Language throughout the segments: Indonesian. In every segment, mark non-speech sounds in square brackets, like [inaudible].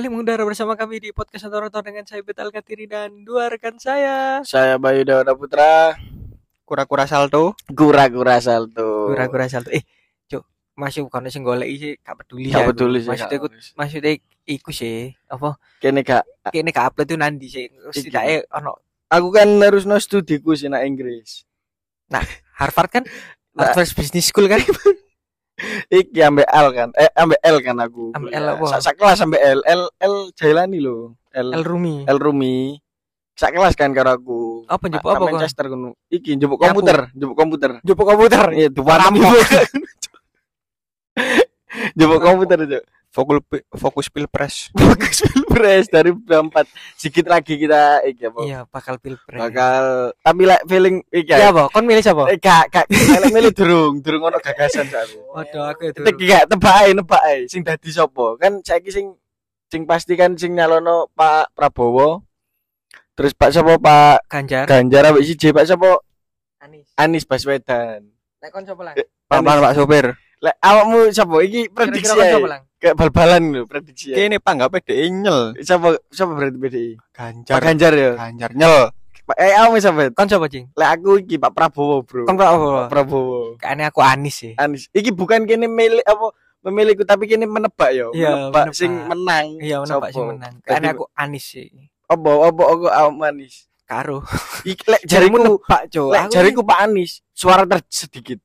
Kembali mengudara bersama kami di podcast Otor dengan saya Betal Katiri dan dua rekan saya. Saya Bayu Dawuda Putra, kura-kura salto kura-kura salto. Kura-kura salto. Eh, cuk, masih bukan sing golek sih, gak peduli Gak aku. peduli sih. Maksudnya peduli. maksudnya iku sih, apa? Kene gak Kene gak upload tuh nanti sih. Setidaknya ono aku kan harus no studiku sih nak Inggris. Harvard kan Nah. Harvard Business School kan? [laughs] Iki ambek L kan. Eh ambek L kan aku. Ambek. L apa? Sak, kelas ambek L. L L Jailani lho. L El Rumi. L Rumi. Sak kelas kan karo aku. Apa njupuk apa kok? Manchester kono. Iki njupuk komputer, njupuk komputer. Njupuk komputer. Iya, tuan [laughs] Njupuk komputer, Cuk. Fokus fokus pilpres [laughs] Bagus pilpres dari berempat. Sedikit lagi kita iki apa? Iya, bakal pilpres. Bakal tapi like feeling iki Ya apa? Kon milih siapa? Gak gak milih durung, durung ono gagasan sak aku. Waduh, aku itu. Iki gak tebak ae, nebak ae sing dadi sapa. Kan saiki sing sing pasti kan sing nyalono Pak Prabowo. Terus Pak sapa Pak Ganjar. Ganjar ambek siji Pak sapa Anis. Anies Baswedan. Nek kon siapa lang? Eh, Anies. pak sopir Lek awakmu sapa? Iki prediksi Kira-kira ae. Kayak bal-balan lho prediksi. kene pak nggak pede nyel Sapa sapa berarti PDI? Pak ganjar Ganjar ya. ganjar nyel Pak eh awakmu sapa? Kon siapa, Cing? Lek aku iki Pak Prabowo, Bro. Kon apa? Pak Prabowo. Kayaknya aku Anis sih. Anies. Iki bukan kene milih apa memilihku tapi kene menebak yo. Iya, menebak, menebak. sing menang. Iya, menebak Sopo? sih menang. Jadi- aku Anis sih. Apa apa aku awak Anies. Karo. Iki lek jariku nebak, lek jariku Pak Anies suara ter sedikit.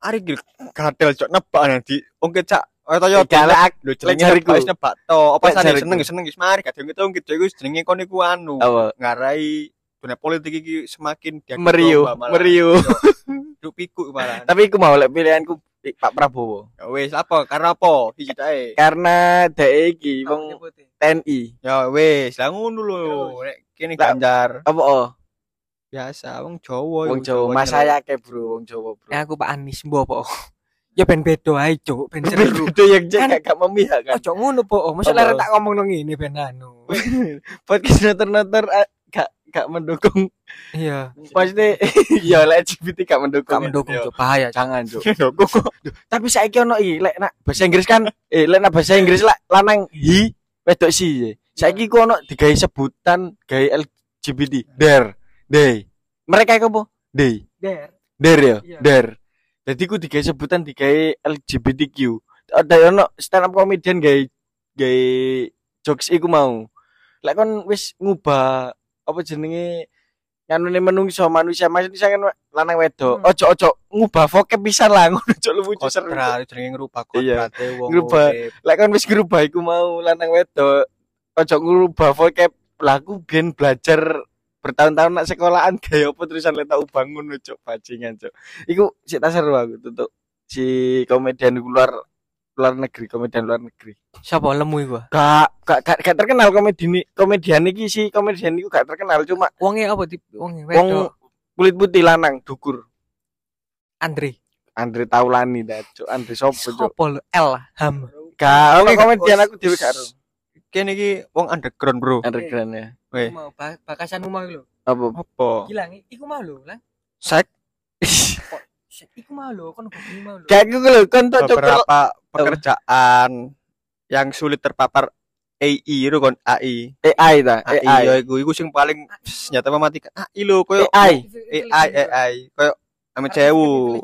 Ari gil gatel cok. Nebak nanti oke cak oh toyo Iki lek ak- lho jenenge nebak wis nebak to. Apa sane? seneng seneng wis mari. Kadang itu gitu iku jenenge kon iku anu. Ngarai dunia politik iki semakin dia meriu, meriu. duk piku malah. [laughs] Tapi aku mau lek pilihanku Pak Prabowo. Ya wis apa? Karena apa? Iki tae Karena dhek iki wong TNI. ya wis lah ngono lho. Nek kene ganjar. Apa? oh? Biasa wong Jawa Wong iku, Jawa. Mas nyel. saya ke bro, wong Jawa bro. Ya aku Pak Anis mbok apa? [laughs] Ya ben bedo ae, Cuk. Ben seru. Itu yang Kan- cek gak memihak kan. Ojo ngono, Po. Masa leren tak ngomong nang ngene ben anu. [laughs] Podcast noter-noter ah, gak gak mendukung. Iya. Maksudnya [laughs] ya lek LGBT gak mendukung. Gak ya. mendukung, Yo, Cuk. Bahaya. Jangan, Cuk. Tapi saiki ono iki lek nak bahasa Inggris kan eh lek nak bahasa Inggris lah lanang hi wedok si. Saiki ku ono digawe sebutan gawe LGBT. Der. They. Mereka iku apa? They. Der. Der ya, Iya. der. Jadi ku digawe sebutan digawe LGBTQ. Ada ono stand up comedian gawe gawe jokes iku mau. Lek kon wis ngubah apa jenenge nganune menungso manusia manusia kan lanang wedok. Hmm. Ojo ojo ngubah vocab pisan lah [laughs] ngono ojo lucu seru. kontra jenenge ngerubah Iya. kontra wong Ngerubah. Lek kon wis ngerubah iku mau lanang wedok. Ojo ngerubah vocab. Lah aku biyen belajar bertahun-tahun nak sekolahan [laughs] gaya apa tulisan letak bangun cok bajingan cok. Iku tak seru aku tutup si komedian luar luar negeri, komedian luar negeri. Siapa lemu iku? Gak gak gak, gak terkenal komedi ini, komedian iki si komedian iku gak terkenal cuma Wonge apa tip? Wonge wong kulit putih lanang dukur. Andre. Andre Taulani dah cok, Andre sopo cok. Sopo lo? L Ham. Gak [laughs] komedian aku dhewe gak. Kene iki wong underground bro Underground ya. weh Mau ba- bakasan rumah lho. Apa? apa Gilang, iku mau lho, lah. sek Iku mau lho, kon kok mau lho. Kayak gue lho kan tuh cok beberapa pekerjaan yang sulit terpapar AI itu kon AI AI ta, AI ya iku iku sing paling senjata mematikan AI lho koyo AI. AI AI koyo ame cewu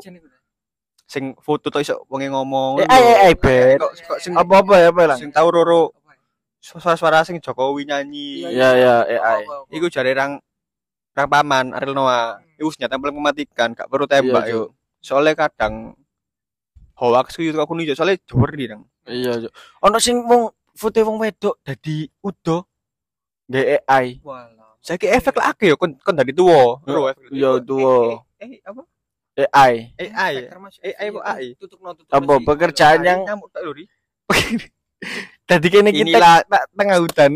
sing foto to iso wonge ngomong AI AI bet. kok kok sing Apa-apa ya apa lah. sing tau roro suara-suara sing Jokowi nyanyi Iya ya AI. iku jare rang rang paman Ariel Noah. Iku senjata paling mematikan gak perlu tembak Iya, yuk soalnya kadang hoax itu aku nih soalnya di nang. Iya, Cuk. Ono sing wong foto wong wedok dadi udo nggak AI. Walah. saya ke efek lah akeh yo. Kon kon dari tua Iya, tuwa. eh, eh, apa? AI. AI AI AI Tutup no tutup. Apa pekerjaan yang nyamuk tak luri [laughs] dadi kene kita Inilah- tak tengah hutan.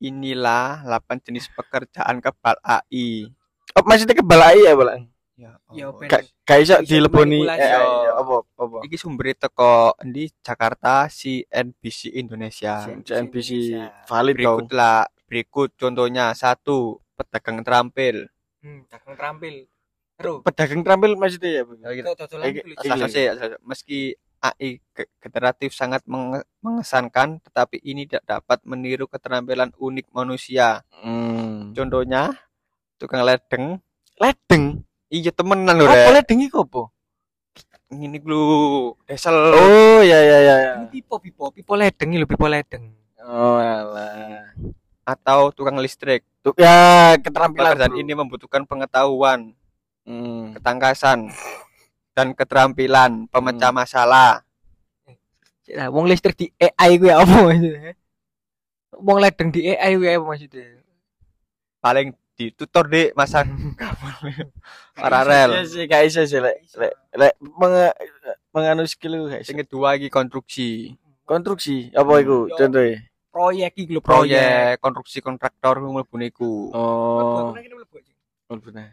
inilah 8 jenis pekerjaan kebal AI Oh, maksudnya kebal AI ya, Bang? ya Ya, gak iso dileboni. AI. ya, Apa apa? iki sumber teko di Jakarta CNBC Indonesia CNBC valid berikutlah berikut contohnya satu pedagang terampil Hmm, dagang terampil. Terus. Pedagang terampil maksudnya ya, Bang? Ya, meski AI ge- generatif sangat menge- mengesankan, tetapi ini tidak dapat meniru keterampilan unik manusia. Hmm. Contohnya, tukang ledeng. Ledeng. Iya temenan lho, Apa ledeng iku apa? Ini lu desel. Oh, ya ya ya ya. Ini pipo pipo pipo ledeng lho pipo ledeng. Oh, alah. Atau tukang listrik. Tuh, ya keterampilan Pekerjaan bro. ini membutuhkan pengetahuan, Hmm. ketangkasan, dan keterampilan pemecah Hmm. masalah. Lah wong listrik di AI kuwi apa maksudnya? Wong ledeng di AI kuwi apa maksudnya? Paling ditutor deh masa Iya paralel. sih, gak iso sih lek lek lek menganu skill gak. Sing kedua lagi konstruksi. Konstruksi apa iku Yo. contohnya? Proyek iki lho proyek. Proyek konstruksi kontraktor mlebu niku. Oh, mlebu aja.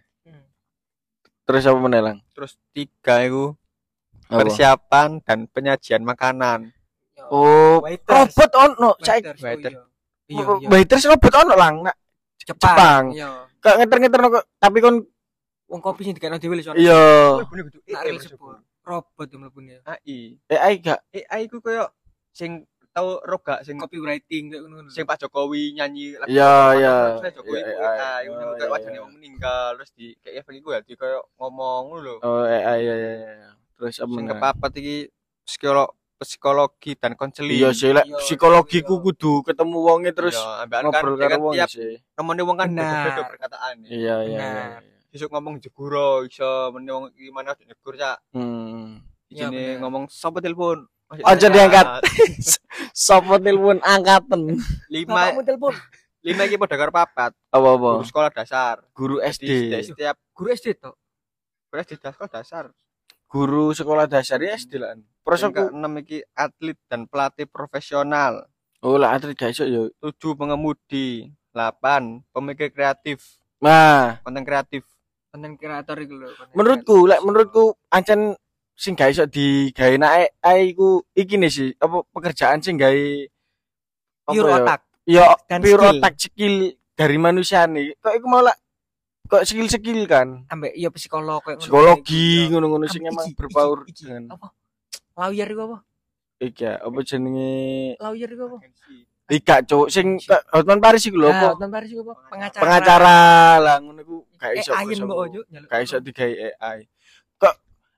Terus apa menelang? Terus tiga itu Apa? persiapan dan penyajian makanan. Oh, Waiters. robot ono, cai. Waiter. Iya, iya. Waiters robot ono lang. Nak Jepang. Jepang. Iya. kok ngeter-ngeter kok tapi kon Wong kopi sing dikene dhewe lho sono. iya Nak sepur. Robot yang mlebune. AI. AI gak AI ku koyo sing tau roga sing Copywriting kayak ngono. sing Pak Jokowi nyanyi lagu Iya, iya. Pak Jokowi Iya, ku AI. Ngono iya, kayak wajane iya. wong meninggal terus di kayak iku ya di koyo ngomong ngono lho. oh AI ya ya ya terus apa Sing kepapat iki psikolog psikologi dan konseling. iya sih lek Iya, psikologi iya. ku kudu ketemu wonge terus Iya, kan ngobrol ya karo kan wong sih nemoni wong kan beda-beda perkataan ya. iya iya iya iya. Besok ngomong jeguro iso meneh wong gimana nyegur cak. hmm Iya, Ini ngomong sapa telepon. Aja diangkat. [laughs] sopo telepon angkatan Lima Bapakmu telepon. lima iki padha karo papat. apa apa Guru sekolah dasar. guru Di SD setiap Guru SD to. guru SD sekolah dasar. guru sekolah dasar ya SD lah prosoku keenam iki atlet dan pelatih profesional. oh lah atlet gak iso yo Tujuh pengemudi. Delapan pemikir kreatif. nah Konten kreatif. Konten kreator iku lho. menurutku lek menurutku ancen sing gak iso digawe nek AI ku iki nih sih apa pekerjaan sing gawe pure ya? otak. ya dan pure skill. otak skill dari manusia nih kok iku malah kok skill skill kan ambek iya psikolog kayak ngono. psikologi Iya. ngono-ngono sing Ambek emang berbaur iki, iki. dengan apa? Lawyer iku apa? iki ya, apa jenenge Lawyer iku apa? Ika cuk sing Hotman Paris iku lho Nah, apa Hotman Paris iku apa? Pengacara. pengacara lah ngono iku gak iso Eh, mbok ojo nyaluk. gak iso digawe AI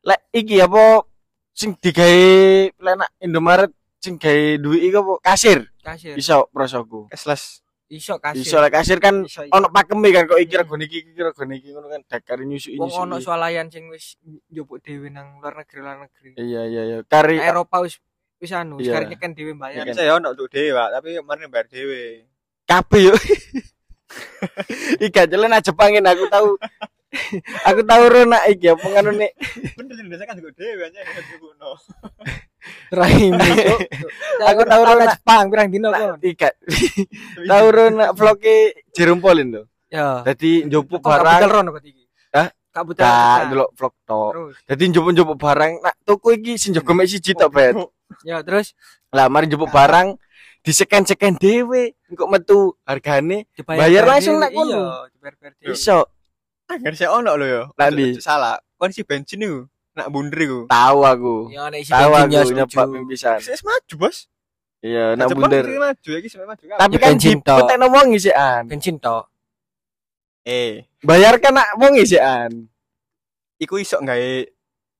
lek iki apa sing digawe lek nak Indomaret sing gawe duit iku apa kasir kasir. iso prosoku Cashless. Iso kasir. iso lek kasir kan Iso, iso. ono pakeme kan kok iki regone iki iki regone iki ngono kan dakar Wong ono swalayan sing wis njupuk dhewe nang luar negeri luar negeri. iya iya iya kari Eropa wis wis anu, Iya. sekarang kan dhewe bayar. Iya. Saya ono untuk dhewe, Pak, tapi kemarin bayar dhewe. kabeh yo [laughs] Ika jalan aja pangin aku tahu aku tahu rona iki apa ngono nek Bener sih, biasanya kan untuk dhewe aja dibuno. Rahim itu. Aku tahu rona. Jepang pirang dino kon. Ika tahu rona vloge Jerome Pauline lho Ya. Dadi njupuk Kok barang budal rono kok iki? Hah? Delok vlog tok. Dadi njupuk-njupuk barang nak tuku iki sing jago mek siji tok, Bet. Ya, terus Lah mari njupuk barang diseken-seken dhewe engko metu hargane Bayar langsung nak kono. Iya, dhewe. iso Angger saya ono lho yo. Nanti. Salah. Kon si bensin iku nak bunder iku. tahu aku Ya nek isi tahu bensin ya aku setuju. pimpisan Wis maju, Bos. iya nak bunder maju iki maju. tapi kan dipetekno wong isian Bensin tok. eh, bayarkan nak wong isian iku iso gawe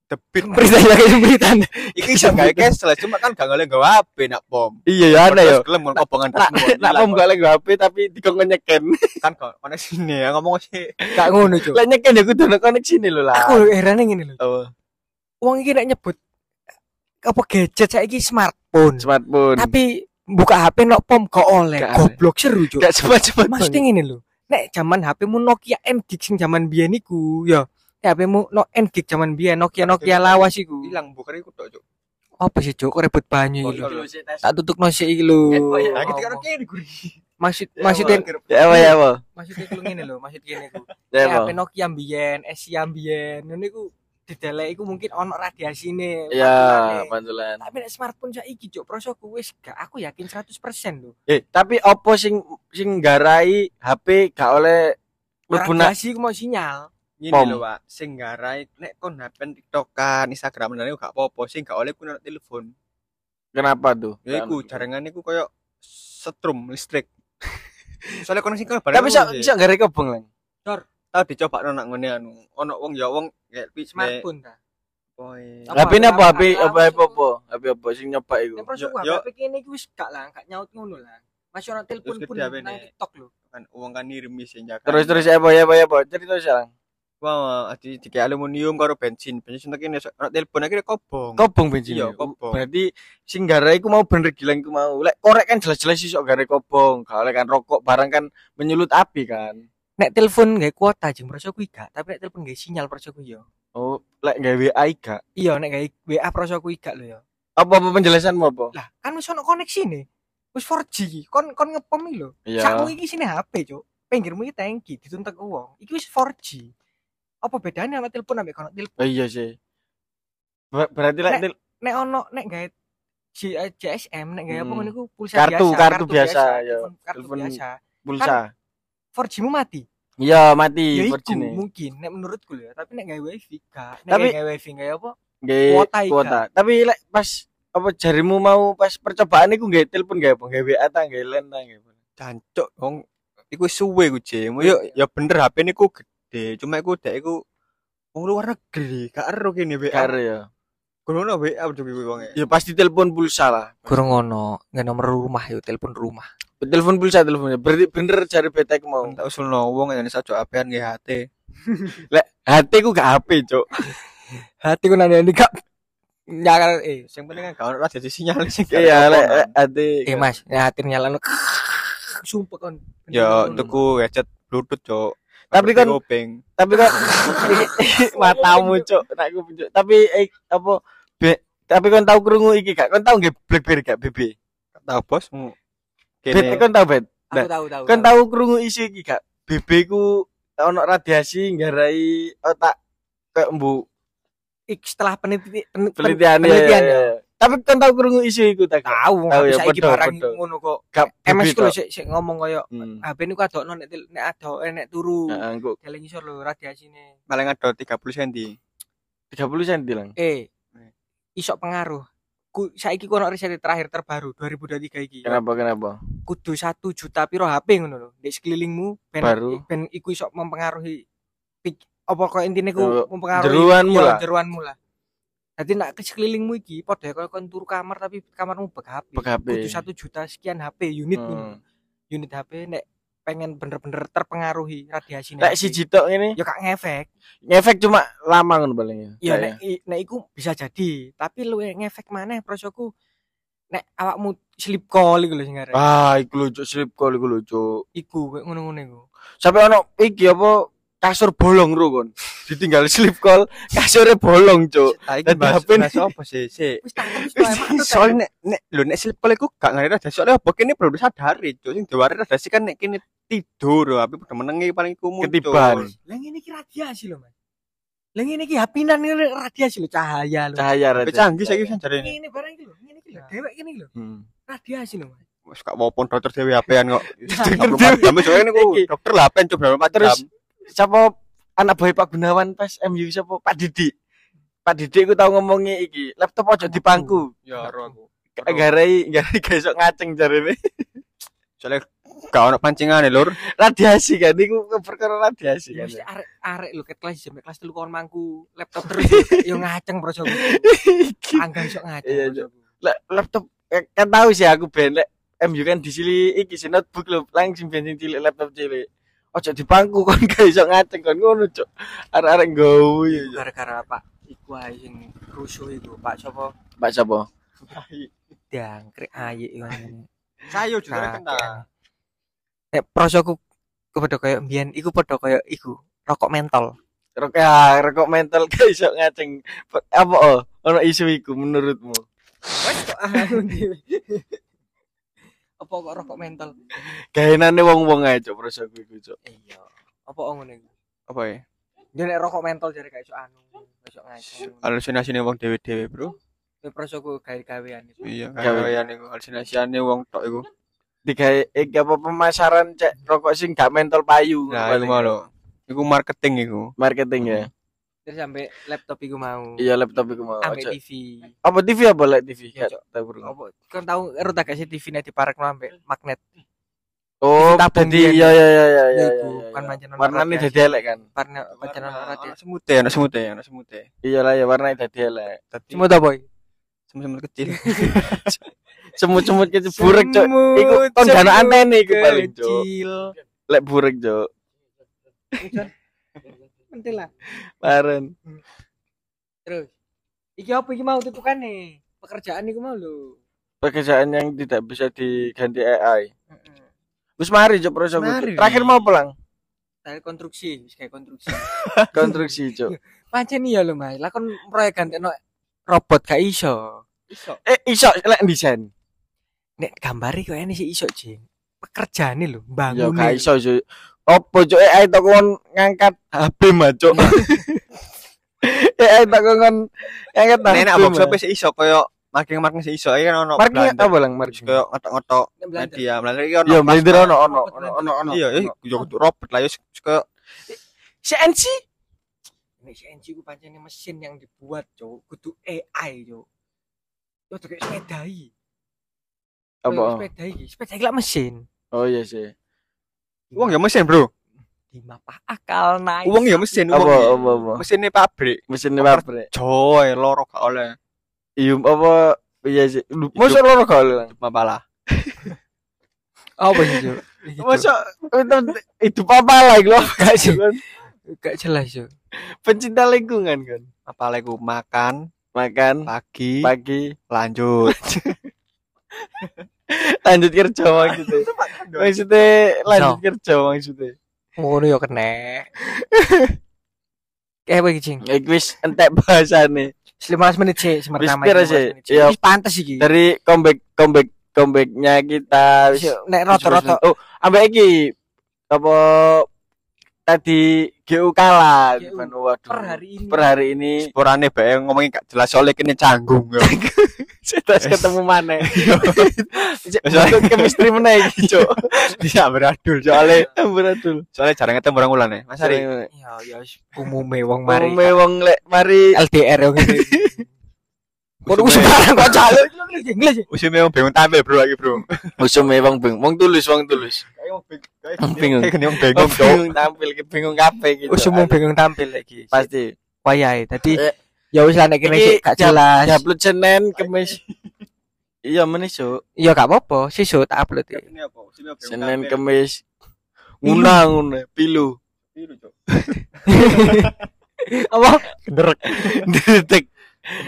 debit. [laughs] Beritanya kayak berita. Iku iso gawe cashless, cuma kan gak ngoleh gawe HP nak pom. iya ya ana yo Gelem kon kobongan nak nak pom gak lagi HP tapi dikongkon nyeken [laughs] kan kok koneksine ya ngomong sih. Gak ngono, Cuk. lah nyeken ya kudu ono koneksi nih lho lah Aku heran ngene lho. apa Wong iki nek nyebut apa gadget saiki smartphone. smartphone Tapi buka HP nok pom gak oleh. Gak. Goblok seru, Cuk. gak cepat-cepat Maksudnya ngene lho. Nek zaman HP mu Nokia N gig sing zaman biyen iku, ya. Nek HP mu no N gig zaman biyen Nokia Nokia lawas iku. Hilang bukan iku tok, Cuk. Apa sih, Cuk? Kok ribut banyu iki Oh, iya. Tak tutuk no sik iki lho. Eh, oh, iya. Kita kan Apa? kene guri. Maksud maksudnya ya apa ya apa maksudnya iku ngene lho, maksud kene iku. ya HP Nokia biyen, Asia biyen, ngono iku didelek iku mungkin ono radiasine. ya pantulan Tapi nek smartphone saiki, Cuk, prosoku wis gak aku yakin 100% lho. eh tapi opo sing sing garai HP gak oleh mlebu Radiasi ku mau sinyal. Ngene Pom. lho, Pak. Sing garai nek kon hapen TikTokan, Instagram dan gak apa-apa, sing gak oleh ku nang telepon. Kenapa tuh? Ya iku jaringan iku koyo setrum listrik. [laughs] Soalnya koneksi kan Tapi iso iso gare kobong lang. tau dicoba nang ngene anu. Ono wong ya wong kayak pi smartphone ta. Apa, HP ini apa? apa, HP apa, apa apa, apa apa? HP apa sing nyoba iku? prosoku yo- HP kene iki wis gak lah gak nyaut ngono lah masih orang telepon pun nang. TikTok lho Kan wong kan nirimi sing jaga. Terus terus apa ya apa ya apa? Cerita sekarang. Wah, adi dikek aluminium karo bensin. Bensin tak kene ono telepon akhirnya kobong. Kobong bensin. Iya, ya? kobong. Berarti sing gara iku mau bener gila iku mau. Lek korek kan jelas-jelas iso gara kobong. Kalau kan rokok barang kan menyulut api kan. nek telepon gak kuota jeng prosoku gak tapi nek telepon gak sinyal prosoku yo Oh, lek gawe WA gak? iya nek gak WA prosoku gak lho yo Apa apa penjelasanmu apa? lah kan wis ono koneksi nih wis 4G iki. kon kon ngepom iki lho Iya. sakmu iki sini HP cuk pinggirmu iki tangki dituntut uang iki wis 4G apa bedanya ana telepon ambek kono telepon Oh, iya sih. Ber- berarti lek Nek- nek ono nek gawe J- eh, JSM nek gawe apa Hmm. ngono iku pulsa Kartu, biasa kartu biasa, ya. telepon kartu biasa pulsa. 4G mu mati Iya, mati ya iku virgin mungkin nek menurutku ya tapi nek gawe wifi gak nek Tapi- gawe wifi gawe apa Gawe Kuota kuota. Tapi lek pas apa jarimu mau pas percobaan iku gawe telepon gawe apa? Gawe WA ta gawe LAN ta gawe apa? Cancuk wong iku suwe ku jemu. Yo ya bener HP niku gede, cuma iku dek iku wong luar negeri, gak ero kene WA. Karo ya. Kunono WA udah wong. Ya pasti telepon pulsa lah. kurang ono nggak nomor rumah yo telepon rumah Telepon pulsa teleponnya. Berarti bener cari betek mau. Tak usulno wong yang sajo apean nggih HT. [laughs] Lek hati ku gak HP, Cuk. [laughs] hati ku nanya ini gak nyala eh Sing penting kan gak ono radiasi sinyal sing gak Iya, ada lek hati. eh mas ya hati nyala [laughs] sumpah kon Ya tuku headset Bluetooth, Cuk. Tapi kan- kuping. Tapi kan [laughs] matamu, Cuk. Tak ku. Tapi eh, apa be, tapi kon tahu krungu iki gak? Kon tahu nggak BlackBerry gak BB? Tahu bosmu. Bet, kon tahu bet? aku tahu tahu Kon tahu krungu isu iki gak? BB ku ono radiasi nggarai otak kayak mbu Ik, setelah peneliti, pen, pen- penelitian penelitian ya. ya. Tapi kon tahu krungu isu iku tak? tahu Tahu ya, bisa iki podo, barang ngono kok MS ku sik sik ngomong koyo Hmm. HP niku adokno nek nek ado eh, nek turu Heeh, engko Jalan ngisor lho radiasine. paling ada 30 cm. 30 cm lang. Eh, iso pengaruh. Ku saiki ku ono riset terakhir terbaru 2023 iki. Kenapa kenapa? Kudu 1 juta piro HP ngono lho. Di sekelilingmu ben Baru. ben iku iso mempengaruhi apa kok intine ku mempengaruhi jeruanmu lah. jeruanmu lah. Jadi nak ke sekelilingmu iki padha kaya kon turu kamar tapi kamarmu bek HP. Bek HP. Kudu 1 juta sekian HP unit Hmm. Unit HP nek pengen bener-bener terpengaruhi radiasi Lek siji tok ngene ya kak ngefek ngefek cuma lama ngono paling ya. ya nek nek iku bisa jadi tapi lu ngefek maneh prosoku nek awakmu sleep call iku lho sing arep Ah, iku lucu slip call iku lucu. iku kayak ngono-ngono iku Sampai ono iki apa kasur bolong ro kon. Ditinggal slip call, kasurnya bolong, Cuk. Dadi HP bahas apa sih? Sik. wis tak Soalnya nek nek lho nek slip call iku gak ngarep radiasi soalnya apa kene belum sadari, Cuk. Sing diware radiasi kan nek kene tidur, tapi udah menengi paling iku muncul. Ketiban. lah ngene iki radiasi lho mas lah ngene iki hapinan ini radiasi lho cahaya lho Cahaya Tapi rada. canggih saiki wis jarene. ini barang iki lho ngene iki lho dewek kene iki lho Hmm. radiasi lho mas Wis gak mau pon dokter dhewe HP-an kok. Dokter 24 jam soalnya niku dokter lah HP coba 24 Terus jam. Siapa anak boy Pak Gunawan pas MU siapa Pak Didi. Pak Didi ku tau ngomongnya iki, laptop ojo di bangku. Ya ro aku. Garai garai iso ngaceng jarene. Soalnya gak ono pancingane lur. Radiasi kan iku perkara radiasi ya kan. mesti arek arek lho ket kelas sampai kelas 3 kon mangku laptop terus yo ngaceng Iki. [laughs] angga iso ngaceng Iya, laptop eh, kan tahu sih aku ben lek MU kan disili iki si notebook lho langsung bensin cilik laptop cilik. Ojo di bangku [laughs] kon gak iso ngaceng kon ngono, Cuk. Arek-arek nggowo ya. Gara-gara Pak iku ae sing rusuh iku Pak sapa Pak sapa? dangkrik aye iku ngene. Sayo Nah, Nek prosoku kepada kaya mbiyen iku padha kaya iku rokok mentol. Rok ya, rokok mental gak iso ngaceng. Apa oh? Ono isu iku menurutmu? Wes kok [laughs] dhewe. Apa kok rokok mentol? Gaenane wong-wong ae, Cuk, prosoku iku, Cuk. Iya. Apa ngono iku? Apa ya? Dia rokok mentol jare gak iso anu, iso ngaceng. Halusinasine wong dhewe-dhewe, Bro. Nek prosoku gawe-gawean itu. Iya, Gawe. gawean iku halusinasiane wong tok iku. Digawe iki apa pemasaran cek rokok sing gak mentol payu. Nah, iku mau. Iku marketing iku. marketing ya. Terus sampai laptop iku mau. Iya laptop iku mau. Sampai. TV. Apa TV apa lek TV? Iya, tahu burung. Apa kan tahu ero tak kasih TV nek diparekno sampai magnet. Oh, jadi biyen. iya iya iya iya iya. Iku iya, kan iya. pancen ono Warnanya radiasi. dadi elek kan. Warna pancen ono radiasi. Anak semute, anak semute, anak semute. Iya lah ya warnanya dadi elek. Tadi Semut apa? iki? semut-semut kecil. [laughs] Semut-semut kecil burek, Cok. Iku kon antene iku paling, Cok. Kecil. Lek burek, Cok. Penting lah. Paren. Terus. Iki apa iki mau tutukane? Pekerjaan iku mau lho. Pekerjaan yang tidak bisa diganti AI. Wis mari, prosoku. Mari. Terakhir mau pulang. Saya konstruksi, wis kayak konstruksi. [laughs] Konstruksi, Cok. Pancen iya lho, Mas. Lah kon proyek gantekno robot gak iso. Iso. Eh, iso lek desain. Nek gambari kok ini sih iso, Jing. Pekerjaane lho, Ya bangun. gak iso. Opo, Cok, AI tok kon ngangkat HP mah, Cok. AI tok kon ngangkat HP. Nek box sih iso koyo marking-marking sih iso iki kan ono. Blender. apa lang marking? koyo ngotok-ngotok Belanda. media. Melalui iki ono. Iya, plasma. blender ono ono ono ono. Iya, eh, yo kudu robot lah yo koyo CNC Nek CNC ku pancen mesin yang dibuat, Cuk. Kudu AI, Cuk. Yo tuh kayak sepeda iki. Kayak apa? Sepeda iki. Sepeda iki lah mesin. Oh iya sih. Uang ya mesin, Bro. Di mapa akal naik. Uang ya mesin, Apa uang. apa apa? Mesinnya pabrik. Mesin pabrik. Coy, loro gak oleh. Iya apa? Iya sih. Lu- Masa loro gak oleh lang? Mapalah. apa sih. Masa itu itu apa lah lo? Gak sih. Gak jelas, Cuk. Pencinta lingkungan kan. Mapalah iku makan Makan pagi pagi lanjut. [laughs] lanjut kerja maksudnya. Maksudnya lanjut kerja maksudnya. Ngono yo kena. Kayak [laughs] apa iki, Cing? Ya wis entek bahasane. 15 menit sih? Iya. Wis pantes iki. Dari comeback comeback comebacknya kita wis Nek rata-rata Oh, ambek iki apa tadi GU kalah GU. Waduh. per hari ini. per hari ini Sporane bae ngomongin gak jelas soalnya kene canggung. yo. [laughs] terus ketemu mana [laughs] Soalnya- Untuk chemistry mana iki [laughs] cok Bisa beradul soalnya beradul soalnya jarang ketemu orang ulan ya. Mas Ari. Ya ya wis umume wong mari. mari wong lek mari LDR yo ngene. Kono wis Usume- barang kok. Inggris. Usume wong bingung tampil bro lagi bro. usume wong bing wong tulus wong tulus Bingung. Kayak wong Wong bingung cok. bingung tampil bingung kabeh gitu Wis umum bingung tampil lagi. pasti wayahe. Dadi Eh, ya wis lah nek kene gak jelas. diupload Senin Kamis [laughs] iya meneh cok Ya gak apa-apa, sesuk tak upload. ya. Bingung Senin tampil. Kamis nguna nguna pilu Biru, Cok. [laughs] Apa? Detek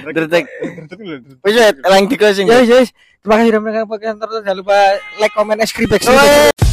Genderek [laughs] lho. wis wis, lang di closing Ya wis ya wis. Terima kasih sudah mendengarkan podcast. Jangan lupa like, comment, subscribe.